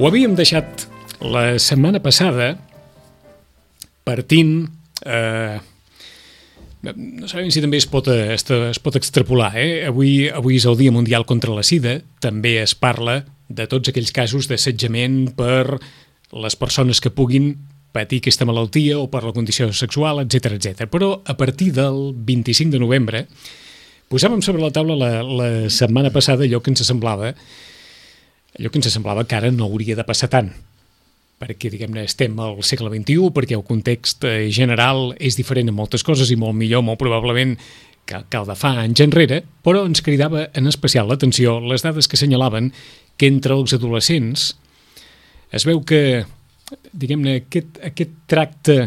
Ho havíem deixat la setmana passada partint... Eh, no sabem si també es pot, es, es pot extrapolar. Eh? Avui, avui és el Dia Mundial contra la Sida. També es parla de tots aquells casos d'assetjament per les persones que puguin patir aquesta malaltia o per la condició sexual, etc etc. Però a partir del 25 de novembre posàvem sobre la taula la, la setmana passada allò que ens semblava allò que ens semblava que ara no hauria de passar tant perquè, diguem-ne, estem al segle XXI, perquè el context eh, general és diferent en moltes coses i molt millor, molt probablement, que, que el de fa anys enrere, però ens cridava en especial l'atenció les dades que senyalaven que entre els adolescents es veu que, diguem-ne, aquest, aquest tracte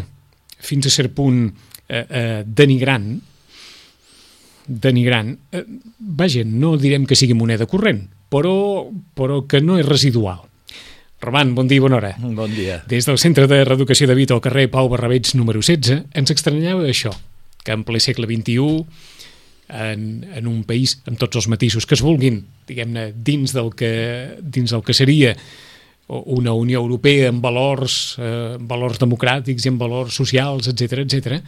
fins a cert punt eh, eh, denigrant, denigrant, eh, vaja, no direm que sigui moneda corrent, però, però que no és residual. Roman, bon dia i bona hora. Bon dia. Des del Centre de Reeducació de Vita al carrer Pau Barrabeig número 16 ens extranyava això, que en ple segle XXI, en, en un país amb tots els matisos que es vulguin, diguem-ne, dins, del que, dins del que seria una Unió Europea amb valors, eh, valors democràtics i amb valors socials, etc etc,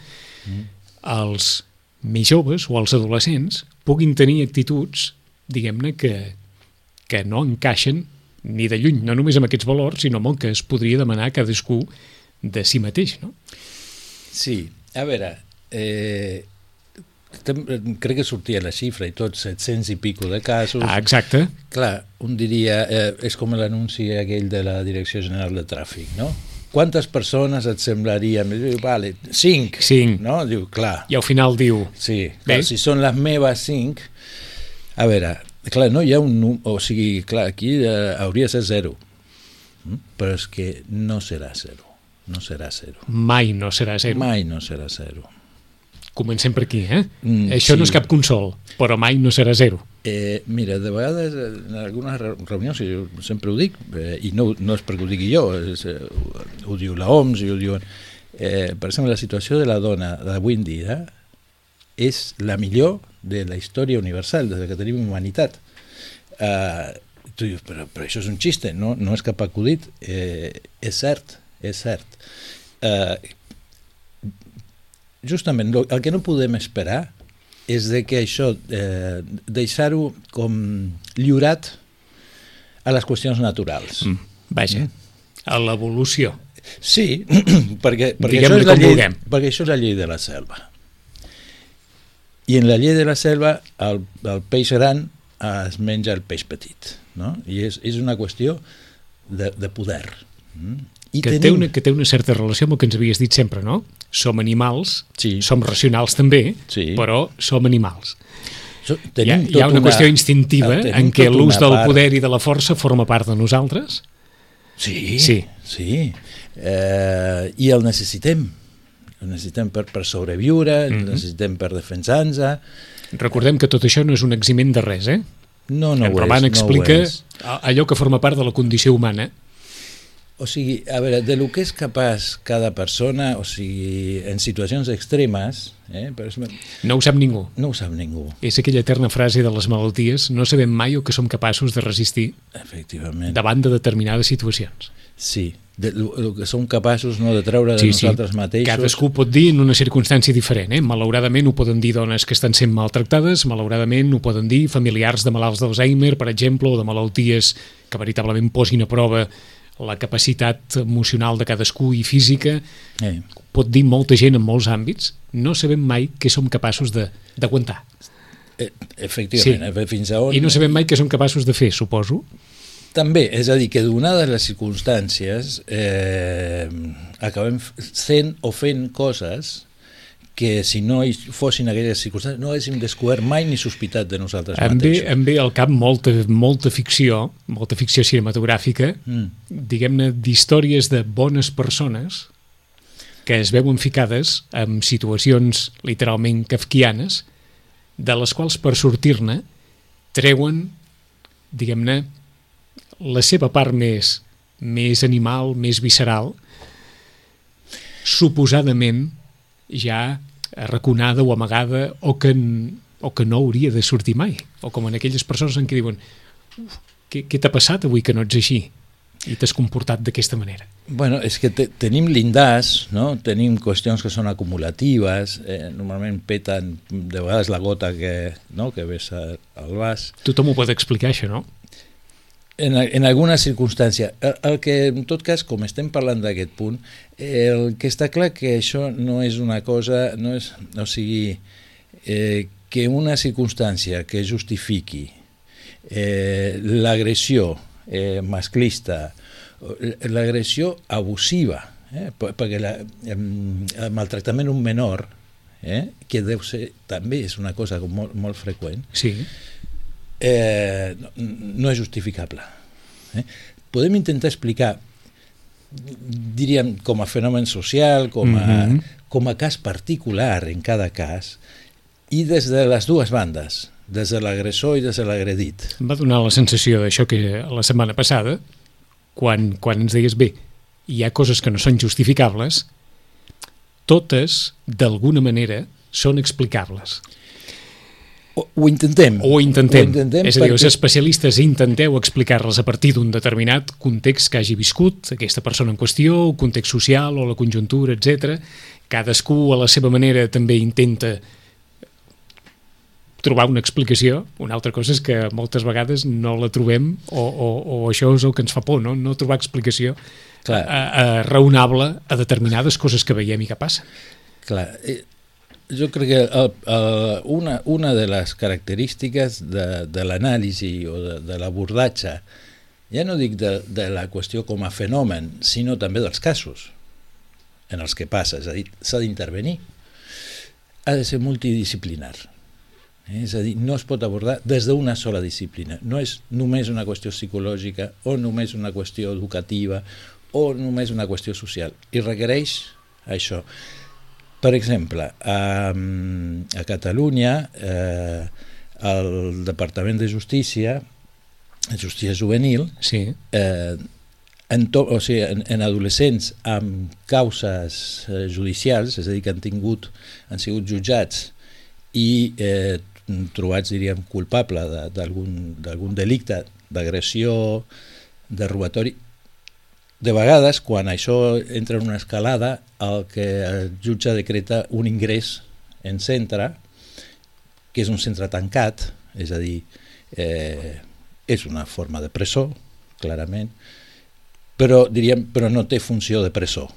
mm. els més joves o els adolescents puguin tenir actituds, diguem-ne, que, que no encaixen ni de lluny, no només amb aquests valors, sinó amb el que es podria demanar cadascú de si mateix, no? Sí, a veure, eh, crec que sortia la xifra i tot, 700 i pico de casos. Ah, exacte. Clar, un diria, eh, és com l'anunci aquell de la Direcció General de Tràfic, no? Quantes persones et semblaria? Diu, vale, cinc. Cinc. No? Diu, clar. I al final diu... Sí, clar, si són les meves cinc... A veure, clar, no hi ha un... O sigui, clar, aquí eh, hauria de ser zero. Mm? Però és que no serà zero. No serà zero. Mai no serà zero. Mai no serà zero. Comencem per aquí, eh? Mm, Això sí. no és cap consol, però mai no serà zero. Eh, mira, de vegades en algunes reunions, jo sempre ho dic, eh, i no, no és perquè ho digui jo, és, eh, ho diu la OMS i ho diuen... Eh, per exemple, la situació de la dona d'avui en dia és la millor de la història universal, des que tenim humanitat. Uh, tu dius, però, però això és un xiste, no, no és cap acudit. Eh, és cert, és cert. Uh, justament, el que no podem esperar és de que això, eh, deixar-ho com lliurat a les qüestions naturals. Mm, vaja, mm. a l'evolució. Sí, perquè, perquè, això és la llei, perquè això és la llei de la selva. I en la llei de la selva el, el peix gran es menja el peix petit, no? I és, és una qüestió de, de poder. Mm? I que, tenim... té una, que té una certa relació amb el que ens havies dit sempre, no? Som animals, sí. som racionals també, sí. però som animals. So, hi, ha, hi ha una, una qüestió instintiva eh, en què l'ús del part... poder i de la força forma part de nosaltres? Sí, sí. sí. Eh, I el necessitem el necessitem per, per sobreviure, mm -hmm. el necessitem per defensar-nos. Recordem que tot això no és un eximent de res, eh? No, no en ho Roman és, explica no és. allò que forma part de la condició humana. O sigui, a veure, de lo que és capaç cada persona, o sigui, en situacions extremes, eh, per exemple, No ho sap ningú. no ho sap ningú, És aquella eterna frase de les malalties, no sabem mai el que som capaços de resistir efectivament. davant de determinades situacions. Sí, de lo, que som capaços no, de treure de nosaltres mateixos. Cadascú pot dir en una circumstància diferent. Eh? Malauradament ho poden dir dones que estan sent maltractades, malauradament ho poden dir familiars de malalts d'Alzheimer, per exemple, o de malalties que veritablement posin a prova la capacitat emocional de cadascú i física. Eh, Pot dir molta gent en molts àmbits. No sabem mai què som capaços de- d'aguantar. eh, efectivament, sí. fins a on... I no sabem mai què som capaços de fer, suposo. També, és a dir, que donades les circumstàncies eh, acabem sent o fent coses que si no hi fossin aquelles circumstàncies no haguéssim descobert mai ni sospitat de nosaltres Em ve, mateixos. em ve al cap molta, molta ficció, molta ficció cinematogràfica, Mm. diguem-ne, d'històries de bones persones que es veuen ficades en situacions literalment kafkianes, de les quals per sortir-ne treuen, diguem-ne, la seva part més, més animal, més visceral, suposadament ja arraconada o amagada o que, o que no hauria de sortir mai. O com en aquelles persones en què diuen "Uf, què, què t'ha passat avui que no ets així? I t'has comportat d'aquesta manera. Bueno, és que te, tenim lindars, no? tenim qüestions que són acumulatives, eh, normalment peten de vegades la gota que, no? que vessa el vas, Tothom ho pot explicar, això, no? En, en alguna circumstància. El, el que, en tot cas, com estem parlant d'aquest punt, el que està clar que això no és una cosa, no és, o sigui, eh, que una circumstància que justifiqui eh, l'agressió eh, masclista, l'agressió abusiva, eh, per- perquè la, el maltractament d'un menor, eh, que deu ser, també és una cosa molt, molt freqüent, Sí. Eh, no, és justificable. Eh? Podem intentar explicar, diríem, com a fenomen social, com a, Mhm. com a cas particular en cada cas, i des de les dues bandes, des de l'agressor i des de l'agredit. Em va donar la sensació d'això que la setmana passada, quan, quan ens deies, bé, hi ha coses que no són justificables, totes, d'alguna manera, són explicables. Ho, intentem. O ho intentem. Ho intentem és a dir, els perquè- especialistes intenteu explicar-les a partir d'un determinat context que hagi viscut aquesta persona en qüestió, el context social o la conjuntura, etc. Cadascú a la seva manera també intenta trobar una explicació. Una altra cosa és que moltes vegades no la trobem o, o, o això és el que ens fa por, no, no trobar explicació Clar. a, a, raonable a determinades coses que veiem i que passen. Clar, eh, jo crec que el, el, una, una de les característiques de, de l'anàlisi o de, de l'abordatge, ja no dic de, de la qüestió com a fenomen, sinó també dels casos en els que passa, és a dir, s'ha d'intervenir, ha de ser multidisciplinar. Eh? És a dir, no es pot abordar des d'una sola disciplina. No és només una qüestió psicològica o només una qüestió educativa o només una qüestió social. I requereix això. Per exemple, a, a Catalunya eh, el Departament de Justícia, Justícia Juvenil, Sí, eh, en, to, o sigui, en, en adolescents amb causes eh, judicials, és a dir, que han tingut, han sigut jutjats i eh, trobats, diríem, culpable d'algun delicte d'agressió, de robatori, de vegades, quan això entra en una escalada, el que el jutge decreta un ingrés en centre, que és un centre tancat, és a dir, eh, és una forma de presó, clarament, però, diríem, però no té funció de presó.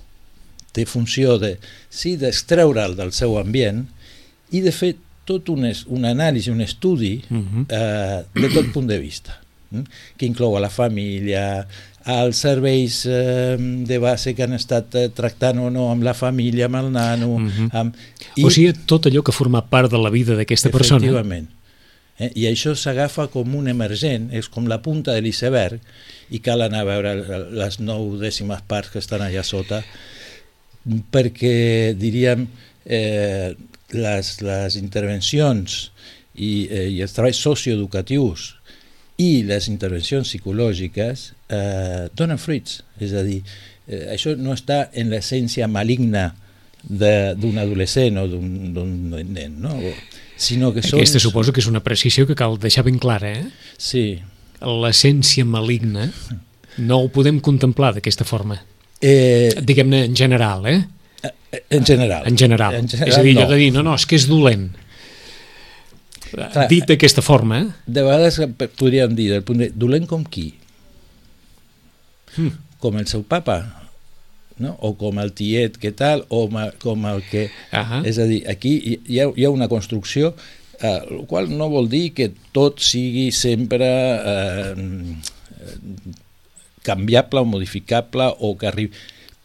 Té funció de, sí, d'extreure'l del seu ambient i de fer tot un, es, un anàlisi, un estudi Mhm. eh, de tot punt de vista, mm? que inclou a la família, als serveis eh, de base que han estat eh, tractant o no amb la família, amb el nano... Mhm. amb... o sigui, tot allò que forma part de la vida d'aquesta persona. Efectivament. Eh? I això s'agafa com un emergent, és com la punta de l'iceberg, i cal anar a veure les nou dècimes parts que estan allà sota, perquè, diríem, eh, les, les intervencions i, eh, i els treballs socioeducatius i les intervencions psicològiques eh, donen fruits, és a dir, eh, això no està en l'essència maligna d'un adolescent o d'un nen, no? sinó que són... Aquesta suposo que és una precisió que cal deixar ben clara, eh? Sí. L'essència maligna no ho podem contemplar d'aquesta forma. Eh, Diguem-ne en general, eh? En general. En general. En general és a dir, allò no. de dir, no, no, és que és dolent. Clar, Dit d'aquesta forma, eh? De vegades podríem dir, del punt de, dolent com qui? Mm. Com el seu papa, no? o com el tiet que tal, o com el que... Ahà. És a dir, aquí hi ha, hi ha una construcció, eh, el qual no vol dir que tot sigui sempre eh, canviable o modificable o que arribi,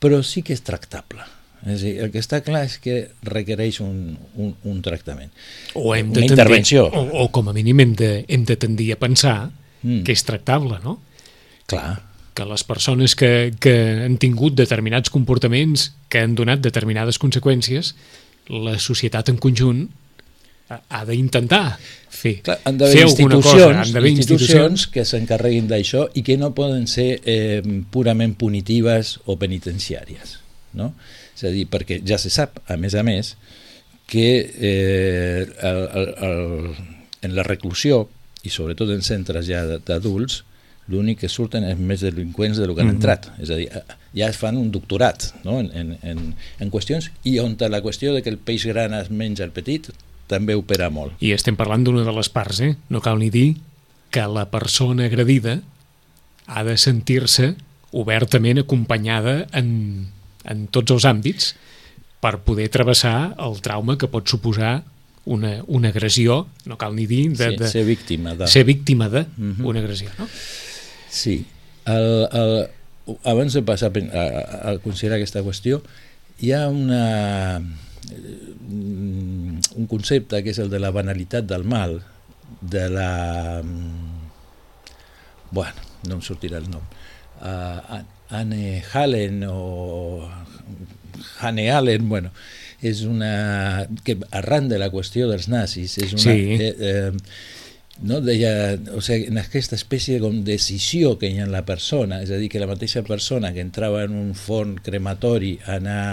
però sí que és tractable. És dir, el que està clar és que requereix un, un, un tractament. O hem de Una tendir, intervenció. O, o com a mínim hem de, hem de tendir a pensar Mm. que és tractable, no? Clar, que les persones que, que han tingut determinats comportaments que han donat determinades conseqüències, la societat en conjunt ha, d'intentar fer, Clar, han d'haver fer alguna cosa. institucions, Han d'haver institucions que s'encarreguin d'això i que no poden ser eh, purament punitives o penitenciàries. No? És a dir, perquè ja se sap, a més a més, que eh, el, el, el, en la reclusió, i sobretot en centres ja d'adults, l'únic que surten és més delinqüents de lo que han Mhm. entrat. És a dir, ja es fan un doctorat no? en, en, en, en qüestions i on la qüestió de que el peix gran es menja el petit també opera molt. I estem parlant d'una de les parts, eh? No cal ni dir que la persona agredida ha de sentir-se obertament acompanyada en, en tots els àmbits per poder travessar el trauma que pot suposar una, una agressió, no cal ni dir, de, sí, de, ser víctima de... ser víctima de Mhm. una agressió. No? Sí. El, el, abans de passar a, a, a considerar aquesta qüestió, hi ha una, mm, un concepte que és el de la banalitat del mal, de la... mm, Bueno, no em sortirà el nom. Uh, Anne Hallen o Hannah Allen, bueno, és una... que arran de la qüestió dels nazis, és una... Sí. Eh, eh, no? deia, o sigui, en aquesta espècie com decisió que hi ha en la persona, és a dir, que la mateixa persona que entrava en un forn crematori a anar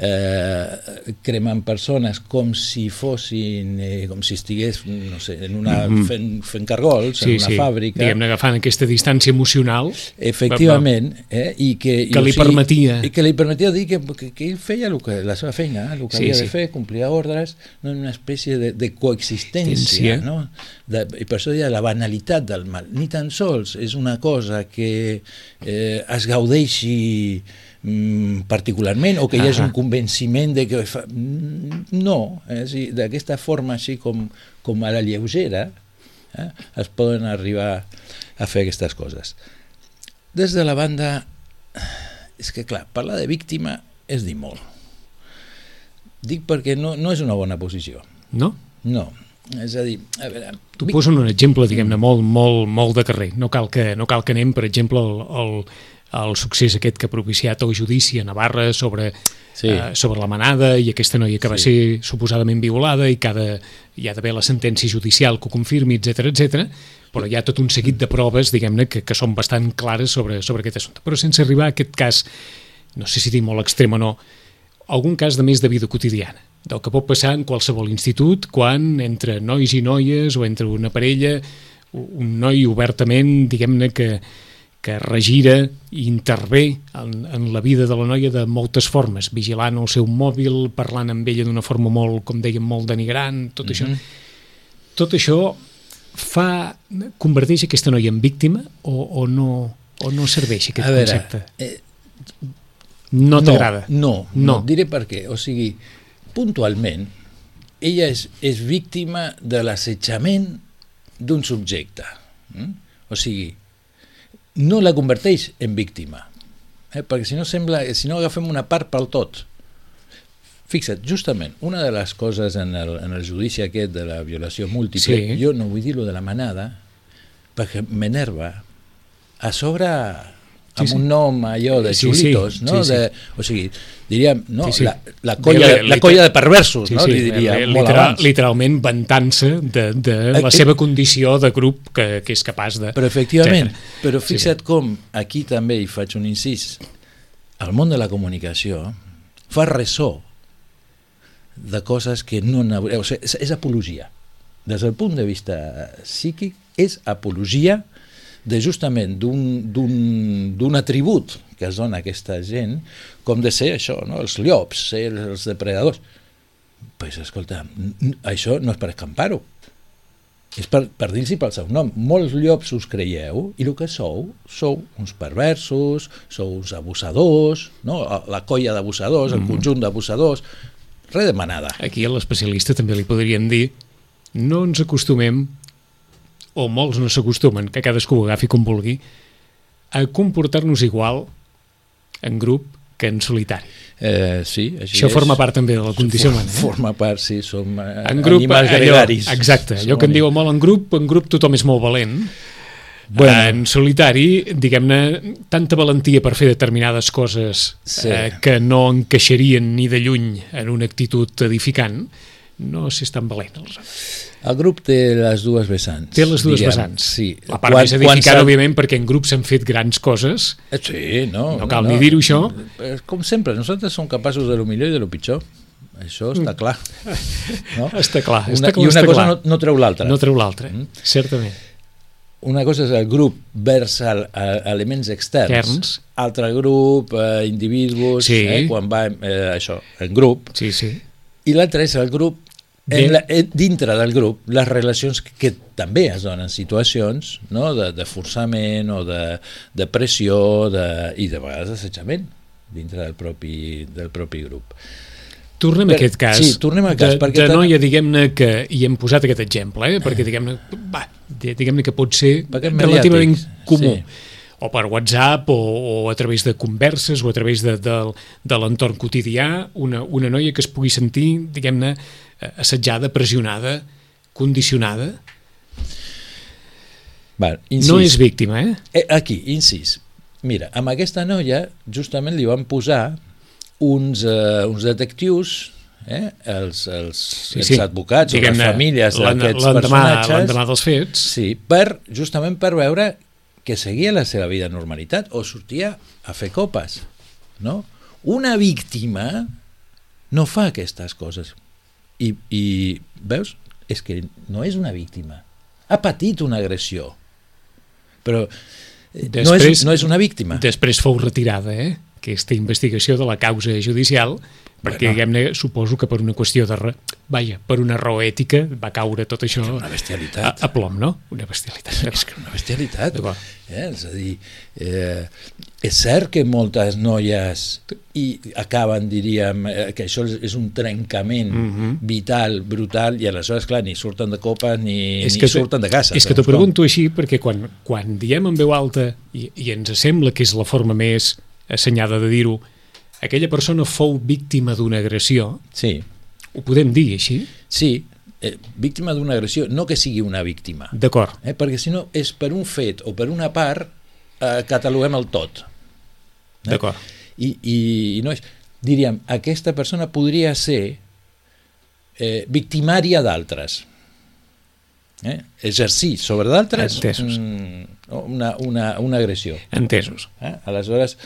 eh, cremant persones com si fossin, eh, com si estigués, no sé, en una, Mhm. fent, fent cargols, Sí, en una sí, fàbrica, diguem-ne agafant aquesta distància emocional efectivament, eh, i que, i, Que li permetia. i que li permetia dir que, que, que ell feia el que, la seva feina, el que Sí, havia sí. de fer, complia ordres, no una espècie de, de coexistència, Existència. no? De, I per això deia la banalitat del mal. Ni tan sols és una cosa que eh, es gaudeixi mm, particularment o que hi hagi un convenciment de que fa... Mm, no, eh? d'aquesta forma així com, com a la lleugera eh? es poden arribar a fer aquestes coses. Des de la banda, és que clar, parlar de víctima és dir molt. Dic perquè no, no és una bona posició. no? No, és a dir, a veure... T'ho víc- poso en un exemple, diguem-ne, molt, molt, molt de carrer. No cal que, no cal que anem, per exemple, al, al, al succés aquest que ha propiciat el judici a Navarra sobre, Sí. eh, sobre la manada i aquesta noia que va Sí. ser suposadament violada i de, hi ha d'haver la sentència judicial que ho confirmi, etc etc. però hi ha tot un seguit de proves, diguem-ne, que, que són bastant clares sobre, sobre aquest assumpte. Però sense arribar a aquest cas, no sé si dir molt extrem o no, algun cas de més de vida quotidiana, del que pot passar en qualsevol institut quan entre nois i noies o entre una parella un noi obertament, diguem-ne, que, que regira i intervé en, en la vida de la noia de moltes formes, vigilant el seu mòbil, parlant amb ella d'una forma molt, com dèiem, molt denigrant, tot això. Mhm. Tot això fa, converteix aquesta noia en víctima o, o, no, o no serveix aquest a veure, concepte? eh, No t'agrada? No, no, No. no, diré per què. O sigui, puntualment, ella és, és víctima de l'assetjament d'un subjecte. Mm? O sigui, no la converteix en víctima. Eh? Perquè si no sembla, si no agafem una part pel tot. Fixa't, justament, una de les coses en el, en el judici aquest de la violació múltiple, Sí. jo no vull dir-lo de la manada, perquè m'enerva. A sobre amb sí. un nom allò de Sí, xulitos, sí, no? sí, sí. De, o sigui, diríem, no? Sí, sí. La, la, colla, la liter- colla de perversos, Sí, no? sí, Li diria, li- molt literal, abans. literalment vantant-se de, de Eh, la eh, seva condició de grup que, que és capaç de... Però efectivament, etcètera. però Sí, fixa't com aquí també hi faig un incís, el món de la comunicació fa ressò de coses que no. O sigui, és, és apologia. Des del punt de vista psíquic, és apologia de justament d'un- atribut que es dona a aquesta gent, com de ser això, no? els llops, ser els depredadors. Pues, escolta, això no és per escampar-ho, és per, per dir-los pel seu nom. Molts llops us creieu i el que sou, sou uns perversos, sou uns abusadors, no? la colla d'abusadors, el conjunt d'abusadors, res de manada. Aquí a l'especialista també li podríem dir no ens acostumem, o molts no s'acostumen, que cadascú ho agafi com vulgui, a comportar-nos igual en grup que en solitari. Eh, sí, així Això és. forma part també de la condició humana. Eh? Forma part, sí, som eh, En grup, animals allò, gregaris. exacte, allò que en diuen molt en grup, en grup tothom és molt valent. Bueno. En solitari, diguem-ne, tanta valentia per fer determinades coses Sí. eh, que no encaixarien ni de lluny en una actitud edificant, no s'és tan valent. El grup té les dues vessants. Té les dues diríem. vessants. Sí. La part més edificant, s'ha- òbviament, perquè en grup s'han fet grans coses. Eh, Sí, no. No cal ni dir-ho, això. Eh, Com sempre, nosaltres som capaços de lo millor i de lo pitjor. Això està clar. No? Està clar, Una, està clar, I una està cosa clar. no, no treu l'altra. No treu l'altre, Mm. certament. Una cosa és el grup vers el, a, elements externs. Externs. Altre grup, eh, individus, Sí. eh, quan va eh, això, en grup. Sí, sí. I l'altre és el grup. En la, en, dintre del grup, les relacions que, que també es donen situacions no? de, de forçament o de, de pressió de, i de vegades d'assetjament dintre del propi, del propi grup. Tornem Per- a aquest cas. sí, tornem al cas, De, perquè de noia, diguem-ne, que hi hem posat aquest exemple, eh? perquè diguem-ne di- diguem-ne que pot ser relativament comú. sí. O per WhatsApp, o, o a través de converses, o a través de, de, de l'entorn quotidià, una, una noia que es pugui sentir, diguem-ne, eh, assetjada, pressionada, condicionada. Val, incís. No és víctima, eh? Eh, aquí, incís. Mira, amb aquesta noia justament li van posar uns, eh, uns detectius, eh, els, els, sí, els advocats o les famílies d'aquests personatges, L'endemà dels fets. sí, per, justament per veure que seguia la seva vida normalitat o sortia a fer copes. No? Una víctima no fa aquestes coses. I, I veus? És que no és una víctima. Ha patit una agressió. Però eh, no, és, no és una víctima. Després fou retirada, eh? aquesta investigació de la causa judicial, perquè, Bueno. diguem-ne, suposo que per una qüestió de... Re... Vaja, per una raó ètica va caure tot això una a, bestialitat. a plom, no? Una bestialitat. És que una bestialitat. Eh? És a dir, eh, és cert que moltes noies i acaben, diríem, eh, que això és- un trencament Mhm. vital, brutal, i aleshores, clar, ni surten de copes ni, És ni que t'ho- surten de casa. És que t'ho pregunto així perquè quan, quan diem en veu alta i, i ens sembla que és la forma més assenyada de dir-ho, aquella persona fou víctima d'una agressió, Sí, ho podem dir així? sí, eh, víctima d'una agressió, no que sigui una víctima. D'acord. Eh? Perquè si no, és per un fet o per una part, eh, cataloguem el tot. Eh? D'acord. I, i, i no és, diríem, aquesta persona podria ser eh, victimària d'altres. Eh? Exercir sobre d'altres mm, una, una, una agressió. Entesos. Eh? Aleshores,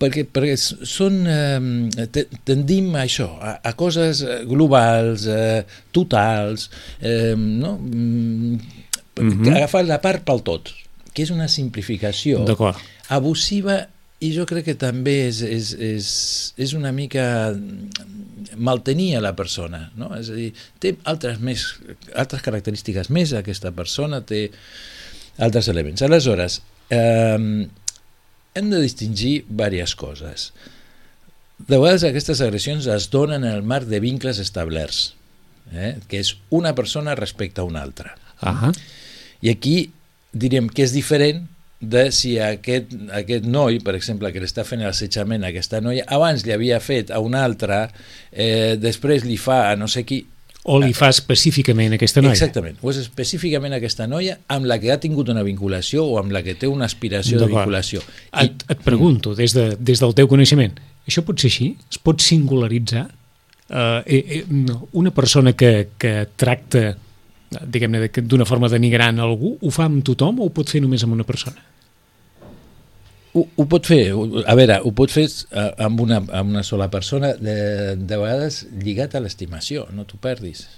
perquè, perquè són, eh, te- tendim a això, a, a coses eh, globals, eh, totals, eh, no? Mm, Mhm. agafar la part pel tot, que és una simplificació abusiva i jo crec que també és, és, és, és una mica mm, maltenir a la persona no? és a dir, té altres, més, altres característiques més aquesta persona té altres elements aleshores eh, hem de distingir diverses coses de vegades aquestes agressions es donen en el marc de vincles establerts eh? que és una persona respecte a una altra Ahà. i aquí diríem que és diferent de si aquest, aquest noi, per exemple, que li està fent l'assetjament a aquesta noia, abans li havia fet a una altra, eh, després li fa a no sé qui, O li fa específicament a aquesta noia? Exactament, o és específicament aquesta noia amb la que ha tingut una vinculació o amb la que té una aspiració de vinculació. Et, et pregunto, des, de, des del teu coneixement, això pot ser així? Es pot singularitzar? Uh, eh, eh, no, una persona que, que tracta eh, diguem-ne de- d'una forma denigrant a algú, ho fa amb tothom o ho pot fer només amb una persona? Ho, ho pot fer, a veure, ho pot fer eh, amb una, amb una sola persona, de, de vegades lligat a l'estimació, no t'ho perdis.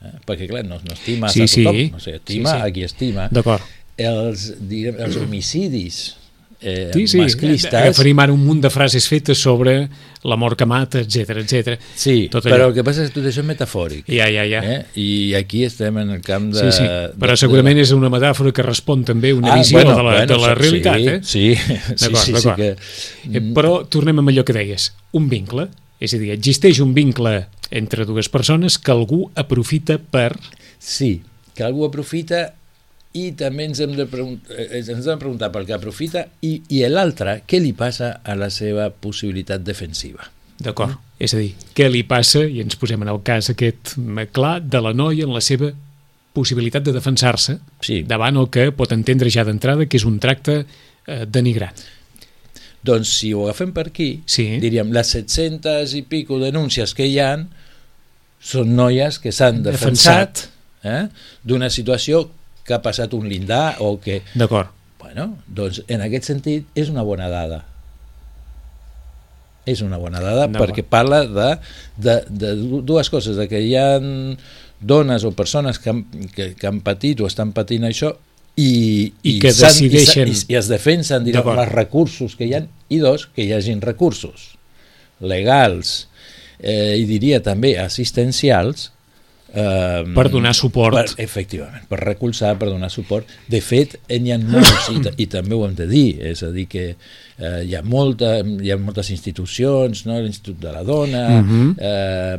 Eh? Perquè, clar, no, no estimes Sí, a tothom, sí. no sé, estima Sí, sí. a qui estima. D'acord. Els, diguem, els homicidis eh, Sí, sí, masclistes... agafaríem ara un munt de frases fetes sobre l'amor que mata, etc etc. Sí, tot però allò. el que passa és que tot això és metafòric. Ja, ja, ja. Eh? I aquí estem en el camp de... Sí, sí, però de- segurament és una metàfora que respon també a una Ah, visió bueno, de la, bueno, de la sí, realitat, sí, eh? Sí, sí, sí, sí, que... Eh, Però tornem amb allò que deies, un vincle, és a dir, existeix un vincle entre dues persones que algú aprofita per... Sí, que algú aprofita i també ens hem de, pregun eh, ens hem de preguntar pel que aprofita i, i l'altre, què li passa a la seva possibilitat defensiva. D'acord, és a dir, què li passa, i ens posem en el cas aquest eh, clar, de la noia en la seva possibilitat de defensar-se Sí. davant el que pot entendre ja d'entrada que és un tracte eh, denigrant. Doncs si ho agafem per aquí, Sí. diríem, les 700 i pico denúncies que hi han són noies que s'han defensat, eh, d'una situació que ha passat un lindar o que... D'acord, Bueno, doncs en aquest sentit és una bona dada. És una bona dada perquè parla de, de, de du- dues coses, de que hi ha dones o persones que han, que, que han patit o estan patint això i, I que s'han- decideixen- i, i, i es defensen direm, els recursos que hi ha i dos, que hi hagin recursos legals eh, i diria també assistencials eh, Per donar suport. per, efectivament, per recolzar, per donar suport de fet, n'hi ha molts i, i també ho hem de dir, és a dir que eh, hi, ha molta, hi ha moltes institucions no? l'Institut de la Dona Mhm. eh,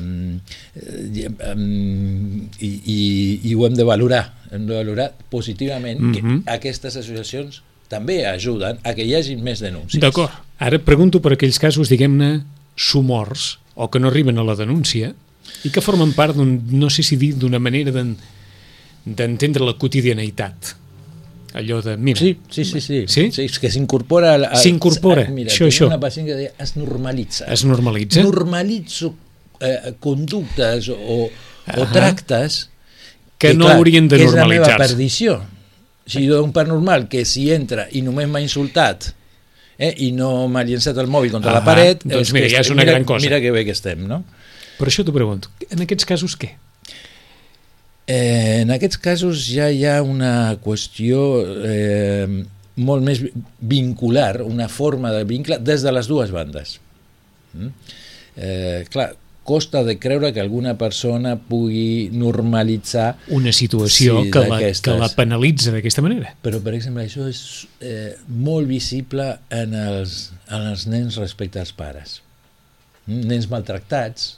i, i, i, ho hem de valorar hem de valorar positivament Mhm. que aquestes associacions també ajuden a que hi hagi més denúncies d'acord. Ara pregunto per aquells casos, diguem-ne, sumors, o que no arriben a la denúncia, i que formen part d'un, no sé si dir, d'una manera d'en- d'entendre la quotidianeïtat. Allò de, mira, Sí, sí, sí, sí. Sí? sí és que s'incorpora... S'incorpora, a- Mira, això, això. una pacient que deia, es normalitza. es normalitza. Normalitzo eh, conductes o, o Ahà. tractes que no haurien de que és la meva normalitzar-se. perdició. Si jo un part normal que si entra i només m'ha insultat eh, i no m'ha llençat el mòbil contra la Ahà, paret, doncs mira, que ja és una mira, gran cosa. Mira que bé que estem, no? Per això t'ho pregunto, en aquests casos què? Eh, en aquests casos ja hi ha una qüestió eh, molt més vincular, una forma de vincle des de les dues bandes. Mm? Eh, clar, costa de creure que alguna persona pugui normalitzar, Una situació Sí, que, la, que la penalitza d'aquesta manera. però per exemple això és eh, molt visible en els, en els nens respecte als pares. Mm? Nens maltractats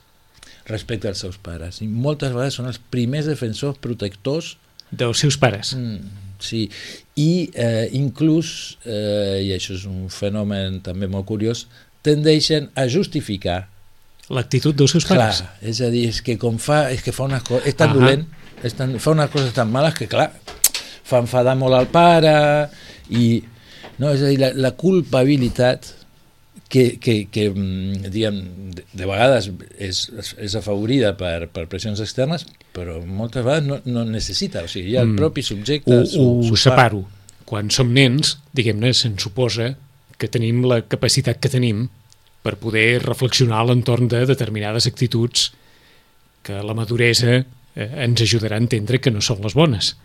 respecte als seus pares. I moltes vegades són els primers defensors protectors dels seus pares. Mm, sí, i eh, inclús, eh, i això és un fenomen també molt curiós, tendeixen a justificar. L'actitud dels seus Clar, pares. és a dir, és que com fa, és que fa unes coses, és tan Ahà. dolent, és tan, fa unes coses tan males que, clar, fa enfadar molt al pare, i, no, és a dir, la, la culpabilitat que, que, que mm, diguem, de, de vegades és, és afavorida per, per pressions externes, però moltes vegades no, no necessita, o sigui, ja el Mm. propi subjecte Ho, ho separo. Quan som nens, diguem-ne, se'n suposa que tenim la capacitat que tenim per poder reflexionar a l'entorn de determinades actituds que la maduresa eh, ens ajudarà a entendre que no són les bones.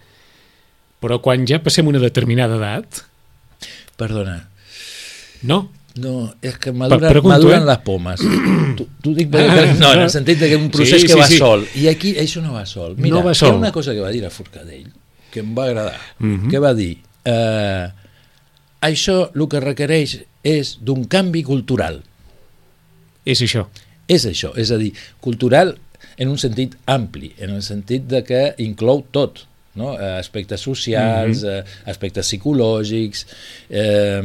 Però quan ja passem una determinada edat, Perdona, no, no, és que maduren, pregunto, maduren eh? les pomes. Tu, tu dic perquè, no, en el sentit que un procés Sí, que va sí. sol. I aquí això no va sol. Mira, No va hi sol. ha una cosa que va dir a Forcadell que em va agradar, Mhm. que va dir eh, això el que requereix és d'un canvi cultural. és això. És això, és a dir, cultural en un sentit ampli, en el sentit de que inclou tot, no? Eh, aspectes socials, eh, aspectes psicològics... Eh,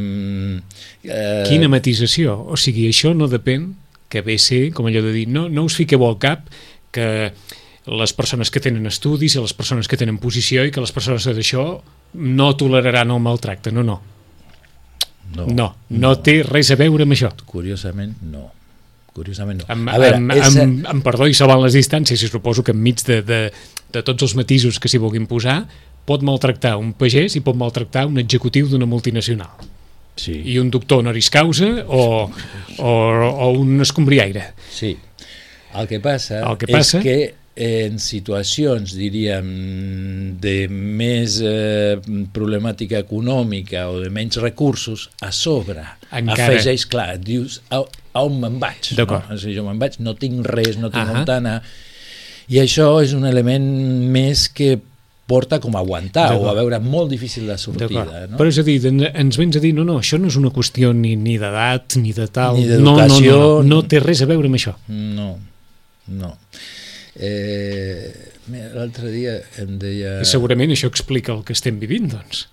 eh, Quina matisació? O sigui, això no depèn que ve ser, com allò de dir, no, no us fiqueu al cap que les persones que tenen estudis i les persones que tenen posició i que les persones d'això no toleraran el maltracte, no, no. No, No, no té res a veure amb això. Curiosament, no. Curiosament, no. Amb, a veure, amb, és, amb, amb perdó i salvant les distàncies, i suposo que enmig de, de, de tots els matisos que s'hi vulguin posar, pot maltractar un pagès i pot maltractar un executiu d'una multinacional. sí, I un doctor honoris causa o, o, o un escombriaire. sí. El que passa, El que passa- és que en situacions, diríem, de més eh, problemàtica econòmica o de menys recursos, a sobre Encara. afegeix, clar, dius, a, a on me'n vaig? No? Dir, jo me'n vaig, no tinc res, no tinc on anar, i això és un element més que porta com a aguantar o a veure molt difícil D'acord. sortida. No? Però és a dir, en- ens vens a dir, no, no, això no és una qüestió ni, ni d'edat, ni de tal... Ni no, no, no, no, no té res a veure amb això. No, no. Eh, L'altre dia em deia... I segurament això explica el que estem vivint, doncs.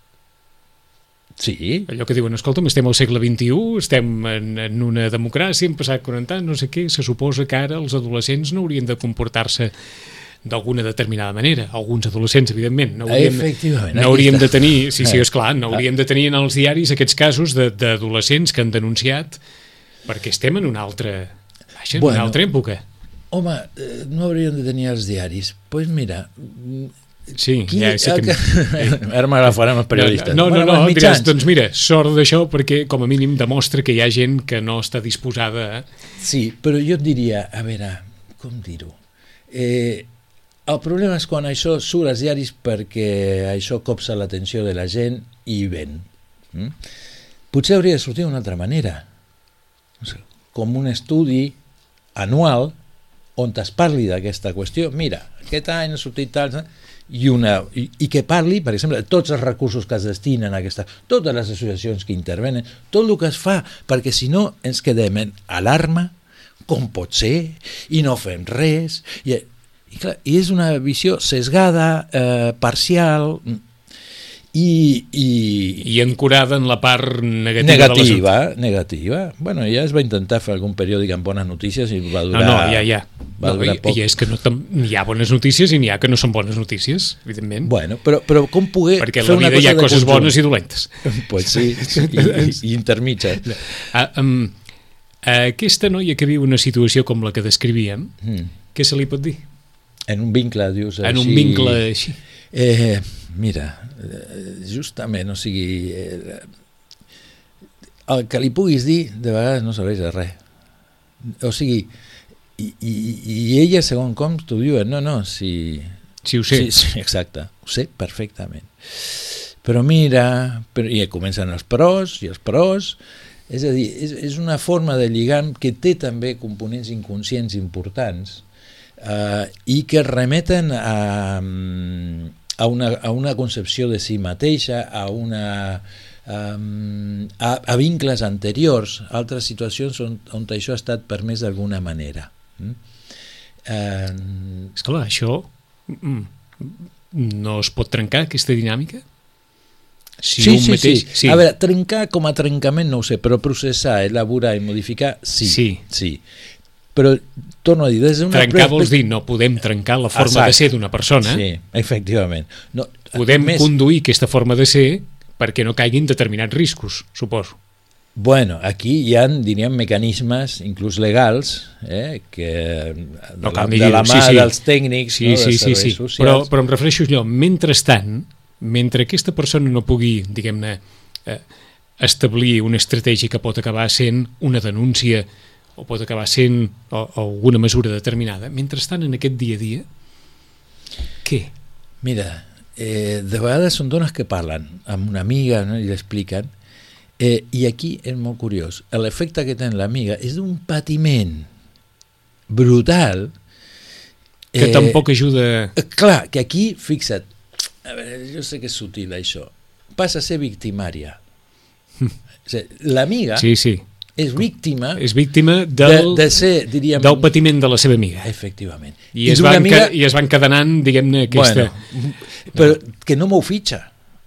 Sí, Allò que diuen, escolta'm, estem al segle XXI, estem en, en una democràcia, hem passat 40 anys, no sé què, se suposa que ara els adolescents no haurien de comportar-se d'alguna determinada manera. Alguns adolescents, evidentment. No hauríem, no hauríem de tenir, sí, sí, Eh. és clar, no hauríem de tenir en els diaris aquests casos de- d'adolescents que han denunciat perquè estem en una altra, vaja, en Bueno. una altra època. Home, eh, no hauríem de tenir els diaris. Doncs pues mira, Sí, qui, ja el que... que... ara m'agafarem els periodistes. No, no, Bueno, no, no diràs, doncs mira, sort d'això perquè com a mínim demostra que hi ha gent que no està disposada a... Sí, però jo et diria, a veure, com dir-ho? Eh, el problema és quan això surt als diaris perquè això copsa l'atenció de la gent i ven. Mm? Potser hauria de sortir d'una altra manera. Com un estudi anual on es parli d'aquesta qüestió. Mira, aquest any ha sortit tal... I, una, i, i que parli, per exemple, tots els recursos que es destinen a aquesta... Totes les associacions que intervenen, tot el que es fa, perquè si no ens quedem en alarma, com pot ser, i no fem res, i, i, clar, i és una visió sesgada, eh, parcial, i, i, i ancorada en la part negativa, negativa, negativa. Bueno, ja es va intentar fer algun periòdic amb bones notícies i va de durar... No, no, ja, ja. Va No, durar i, poc. I és que no n'hi ha bones notícies i n'hi ha que no són bones notícies, evidentment. Bueno, però, però com poder perquè a fer la una vida hi ha cosa de coses conjunt? bones i dolentes. Pues sí, i, i, i intermitges. Ah, um, aquesta noia que viu una situació com la que descrivíem, Mm. què se li pot dir? En un vincle, dius En un així... vincle així. Eh, mira, justament, o sigui, eh, el que li puguis dir de vegades no serveix de res. O sigui, i, i, i ella, segons com, t'ho diuen, no, no, si... Sí, ho sé. Sí, sí, exacte, ho sé perfectament. Però mira, però, i comencen els pros i els pros, és a dir, és, és una forma de lligam que té també components inconscients importants eh, i que remeten a, mm, a, una, a una concepció de si mateixa, a una um, a, a vincles anteriors, a altres situacions on, on això ha estat permès d'alguna manera. Mm? Eh, És clar, això mm, no es pot trencar, aquesta dinàmica? Si sí, sí, mateix... sí. A veure, trencar com a trencament no ho sé, però processar, elaborar i modificar, sí. Sí. sí. Però, torno a dir, des. Trencar vols dir, no podem trencar la forma Exacte. de ser d'una persona, Sí, efectivament. No, podem més, conduir aquesta forma de ser perquè no caiguin determinats riscos, suposo. Bueno, aquí hi ha, diríem, mecanismes, inclús legals, eh, que de, No la, cal de dir-ho, la mà sí, sí. dels tècnics, Sí, no, sí, dels sí, sí. socials... Però, però em refereixo allò, mentrestant, mentre aquesta persona no pugui, diguem-ne, eh, establir una estratègia que pot acabar sent una denúncia o pot acabar sent o, o alguna mesura determinada, mentrestant, en aquest dia a dia, què? Mira, eh, de vegades són dones que parlen amb una amiga no, i l'expliquen, eh, i aquí és molt curiós. L'efecte que té l'amiga és d'un patiment brutal. Que eh, tampoc ajuda... Eh, clar, que aquí, fixa't, a veure, jo sé que és sutil això, passa a ser victimària. O sigui, L'amiga Sí, sí. És víctima És víctima de, del, de ser, diríem... del patiment de la seva amiga. Efectivament. I, es d'una van, amiga-. I es van cadenant, diguem-ne, aquesta... Bueno, però que no m'ho fitxa,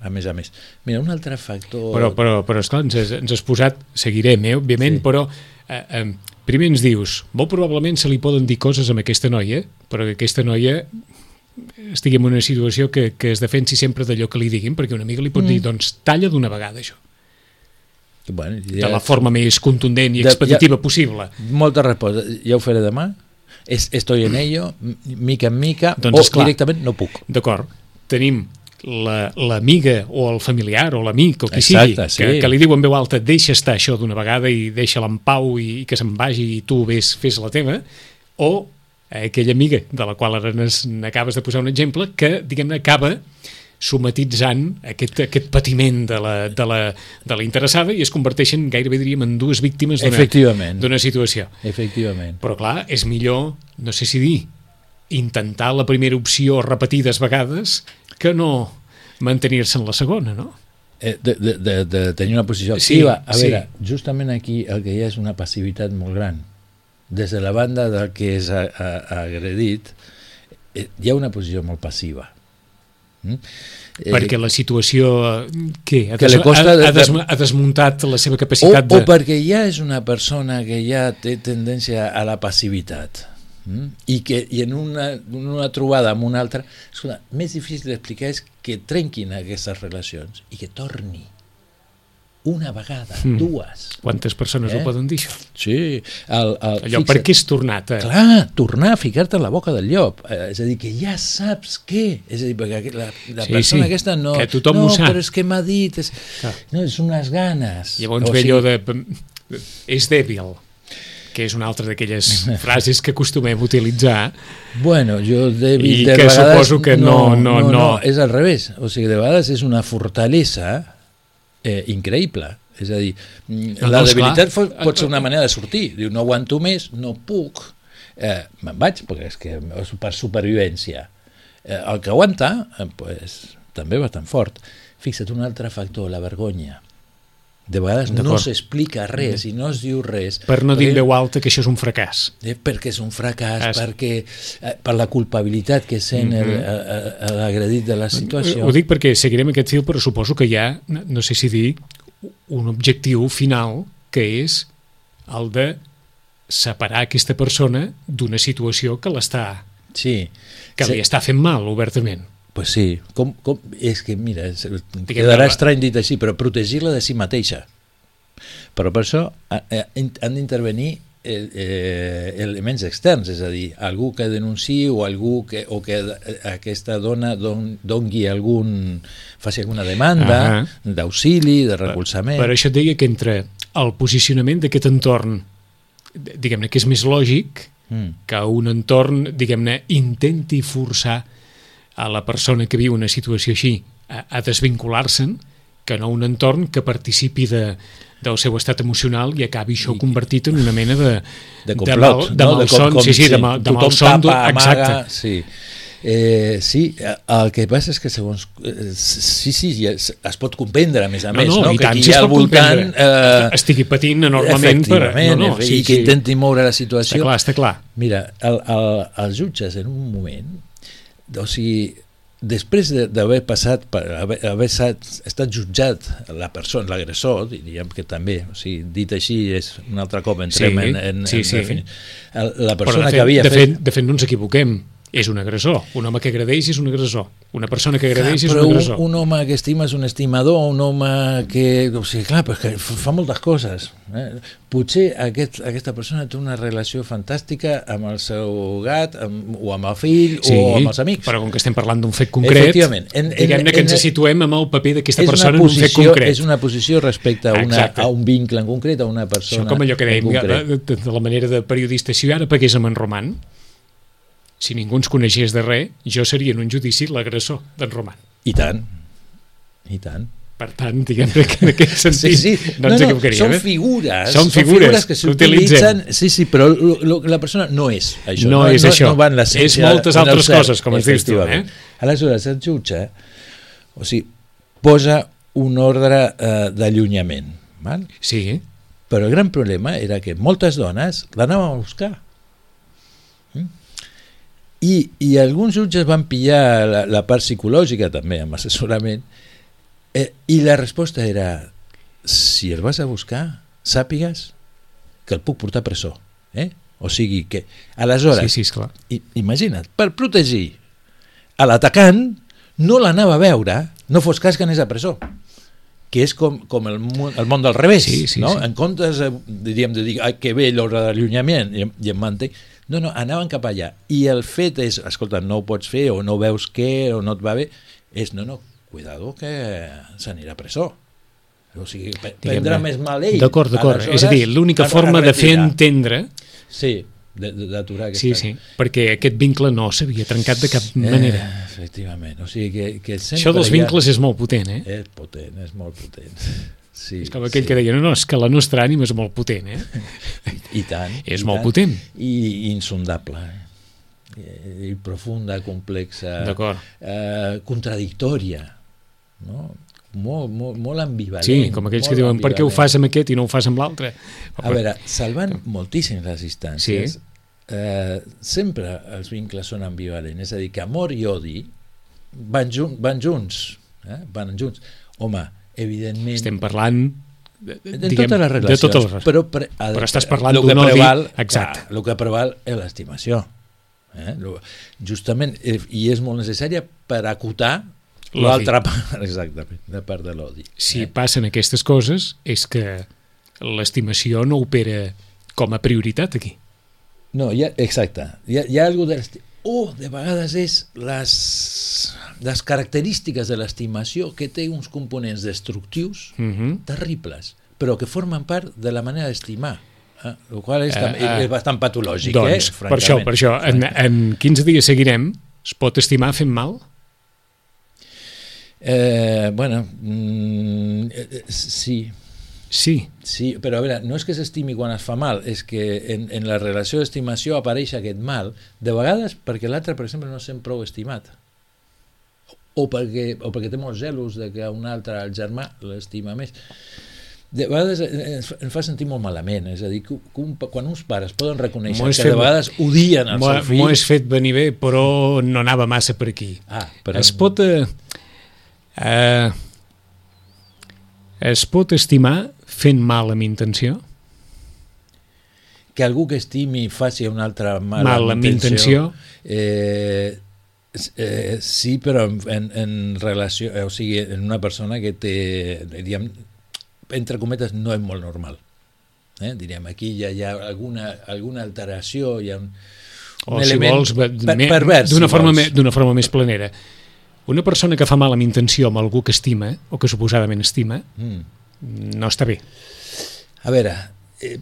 a més a més. Mira, un altre factor... Però, però, però esclar, ens has, ens has posat, seguirem, eh, òbviament, sí. però eh, eh, primer ens dius, molt probablement se li poden dir coses amb aquesta noia, però que aquesta noia estigui en una situació que, que es defensi sempre d'allò que li diguin, perquè una amiga li pot mm. dir, doncs talla d'una vegada això. Bueno, ja... De la forma més contundent i expeditiva ja, possible. Molta resposta. Ja ho faré demà? Es, estoy en ello, mica en mica, doncs, o esclar, directament no puc. D'acord. Tenim l'amiga la, o el familiar o l'amic o qui Exacte, sigui, sí. que, que li diu en veu alta deixa estar això d'una vegada i deixa-la en pau i, i que se'n vagi i tu ves, fes la teva, o aquella amiga de la qual ara n'acabes de posar un exemple, que, diguem-ne, acaba somatitzant aquest, aquest patiment de la, de, la, de la interessada i es converteixen, gairebé diríem, en dues víctimes d'una situació. Efectivament. Però clar, és millor, no sé si dir, intentar la primera opció repetides vegades que no mantenir-se en la segona, no? Eh, de, de, de, de tenir una posició activa. Sí, a veure, sí. justament aquí el que hi ha és una passivitat molt gran. Des de la banda del que és agredit, eh, hi ha una posició molt passiva. Mm? Eh, perquè la situació què? Ha, que des, costa ha, ha, des, ha desmuntat la seva capacitat o, de... O perquè ja és una persona que ja té tendència a la passivitat Mm? I, que, i en una, una trobada amb una altra, escolta, més difícil d'explicar és que trenquin aquestes relacions i que torni una vegada, mm. dues. Quantes persones eh? ho poden dir, això? Sí. El, el, Allò, fixa't, per què és tornat? Eh? Clar, tornar a ficar-te en la boca del llop. Eh, és a dir, que ja saps què. És a dir, perquè la, la sí, persona sí. aquesta no... Que tothom no, ho sap. però és que m'ha dit... És, no, és unes ganes. Llavors o ve allò de... És dèbil que és una altra d'aquelles frases que acostumem a utilitzar. Bueno, jo de, I de que vegades, suposo que no no, no, no, no. És al revés. O sigui, de vegades és una fortalesa eh, increïble. És a dir, no, la debilitat pot, pot ser una manera de sortir. Diu, no aguanto més, no puc, eh, me'n vaig, perquè és que és per supervivència. Eh, el que aguanta, eh, pues, també va tan fort. Fixa't un altre factor, la vergonya de vegades no s'explica res i no es diu res. Per no dir en veu alta que això és un fracàs. Eh, perquè és un fracàs, es... perquè eh, per la culpabilitat que sent mm -hmm. l'agredit de la situació. Ho dic perquè seguirem aquest fil, però suposo que hi ha, no sé si dir, un objectiu final que és el de separar aquesta persona d'una situació que l'està sí. que sí. li està fent mal obertament. Pues sí, com, com, és que mira, quedarà estrany dit així, però protegir-la de si mateixa. Però per això eh, han d'intervenir eh, eh, elements externs, és a dir, algú que denunciï o algú que, o que aquesta dona don, dongui algun, faci alguna demanda uh -huh. d'auxili, de recolzament... Per, per això et deia que entre el posicionament d'aquest entorn, diguem-ne, que és més lògic, mm. que un entorn, diguem-ne, intenti forçar a la persona que viu una situació així a, a desvincular-se'n que no un entorn que participi de, del seu estat emocional i acabi això I, convertit en una mena de, de complot, de, mal, de no? malson, de com, sí, sí, de, mal, de malson, tapa, exacte. Amaga, sí. Eh, sí, el que passa és que segons... Eh, sí, sí, es, es pot comprendre, a més a no, més, no, no? que aquí si al voltant... Eh, estigui patint enormement per... No, no, sí, i que sí. intenti moure la situació. Està clar, està clar. Mira, el, el, els jutges en un moment o sigui, després d'haver passat, per haver, haver estat, estat jutjat la persona, l'agressor, diríem que també, o sigui, dit així és un altre cop entrem sí, en, en, sí, sí. en la persona de fet, que havia de fet, fet... De fet, no ens equivoquem, és un agressor. Un home que agredeix és un agressor. Una persona que agredeix clar, és un agressor. Un, un home que estima és un estimador, un home que... O sigui, clar, però que fa moltes coses. Eh? Potser aquest, aquesta persona té una relació fantàstica amb el seu gat, amb, o amb el fill, sí, o amb els amics. però com que estem parlant d'un fet concret, diguem-ne que ens situem amb el paper d'aquesta persona posició, en un fet concret. És una posició respecte a, una, a un vincle en concret, a una persona Això com allò que dèiem, de, de, de la manera de periodista, si ara pagués amb en Roman, si ningú ens coneixés de res, jo seria en un judici l'agressor d'en Roman. I tant, i tant. Per tant, diguem que en aquest sentit sí, sí. no, no ens equivocaríem. Són eh? figures, són figures, figures que s'utilitzen, sí, sí, però lo, lo, la persona no és això. No, no és no, això, no va en és moltes altres coses, com ens dius tu. Eh? Aleshores, el jutge o sigui, posa un ordre eh, d'allunyament. Sí. Però el gran problema era que moltes dones l'anaven a buscar i, i alguns jutges van pillar la, la part psicològica també amb assessorament eh, i la resposta era si el vas a buscar sàpigues que el puc portar a presó Eh? O sigui que, aleshores, Sí, sí, esclar. i, imagina't, per protegir a l'atacant no l'anava a veure, no fos cas que anés a presó que és com, com el, món, el món del revés, Sí, sí, no? sí. En comptes, diríem, de dir, que bé l'ordre d'allunyament, i, i em manté, no, no, anaven cap allà. I el fet és, escolta, no ho pots fer, o no veus què, o no et va bé, és, no, no, cuidado que s'anirà a presó. O sigui, prendrà més mal ell. D'acord, d'acord. És a dir, l'única forma de fer entendre Sí, d'aturar aquesta... Sí, sí, perquè aquest vincle no s'havia trencat de cap manera. Eh, efectivament, o sigui que, que sempre Això dels hi ha- vincles és molt potent, eh? És potent, és molt potent. Sí, És com aquell sí. que deia, no, no, és que la nostra ànima és molt potent, eh? I tant. És i molt tant. potent. I, i insondable. Eh? I profunda, complexa, eh, contradictòria, no? Molt, molt, molt ambivalent. Sí, com aquells que diuen, per què ho ambivalent. fas amb aquest i no ho fas amb l'altre? A veure, salvant moltíssim les distàncies, Sí. eh, sempre els vincles són ambivalents, és a dir, que amor i odi van, jun van junts, eh? van junts. Home, evidentment... Estem parlant de, de diguem, totes les relacions, de totes les relacions. però, pre, de- Però estàs parlant d'un odi- preval, exacte. Clar, el que preval és l'estimació. Eh? Justament, eh, i és molt necessària per acotar l'altra part, exactament, la part de l'odi. Si eh? passen aquestes coses, és que l'estimació no opera com a prioritat aquí. No, hi ha, exacte. Hi ha, hi ha de l'esti- o de vegades és les, les característiques de l'estimació que té uns components destructius Uh -huh. terribles, però que formen part de la manera d'estimar. Eh? El qual és, Eh, tam- eh, és bastant patològic, Doncs, eh? per això, per això, en, en 15 dies seguirem, es pot estimar fent mal? Eh, bueno, mm, eh, eh, sí, Sí. sí, però a veure, no és que s'estimi quan es fa mal, és que en, en la relació d'estimació apareix aquest mal, de vegades perquè l'altre, per exemple, no sent prou estimat, o perquè, o perquè té molts gelos de que un altre, el germà, l'estima més. De vegades ens, fa- sentir molt malament, és a dir, que, que un, quan uns pares poden reconèixer que fet- de vegades odien el seu fill... m'ho has fet venir bé, però no anava massa per aquí. Ah, però... Es pot... Eh, eh, es pot estimar fent mal amb intenció? que algú que estimi faci una altra mala Mal amb intenció. eh, s- eh, sí, però en, en, en relació eh, o sigui, en una persona que té diríem, entre cometes no és molt normal eh? diríem, aquí ja hi ha alguna, alguna alteració hi ha un, O si vols, per, pervers d'una si forma, me- forma més planera. Una persona que fa mal amb intenció amb algú que estima, o que suposadament estima, mm. No està bé. A veure, eh,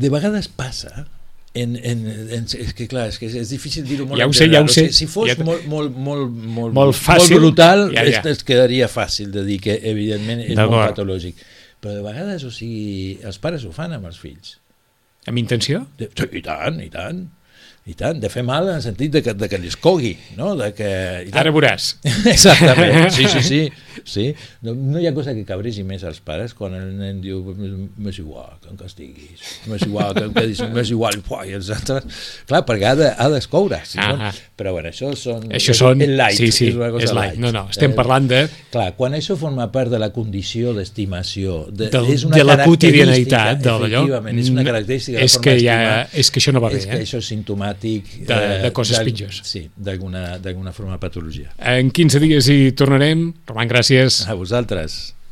de vegades passa en, en, en, és que clar, és que és, és difícil dir-ho molt Ja ho sé, ja ho sé. Si fos Ja molt, molt, molt, molt, Molt fàcil, molt brutal, ja, ja. Es, es quedaria fàcil de dir que evidentment és molt patològic. Però de vegades, o sigui, els pares ho fan amb els fills. Amb intenció? De, sí, I tant, i tant. I tant, de fer mal en el sentit de que, de que li escogui, no? De que, i tant. Ara veuràs. Exactament, sí, sí, sí. sí. No, no hi ha cosa que cabregi més als pares quan el nen diu m'és igual que em castiguis, m'és igual que em quedis, m'és igual, i els altres... Clar, perquè ha de- ha d'escoure. Si són, Ahà. però bueno, això són... Això és són... el light, sí, sí, és una cosa és light. No, no, estem Eh, parlant de, Clar, quan això forma part de la condició d'estimació, de, del, és una de la quotidianitat d'allò. efectivament, és una No, característica de és forma que, ja, és que això no va bé, és que eh? això és simptomàtic De- eh, de coses d'al- pitjors. Sí, d'alguna d'alguna forma de patologia. En 15 dies hi tornarem. Roman, gràcies. A vosaltres.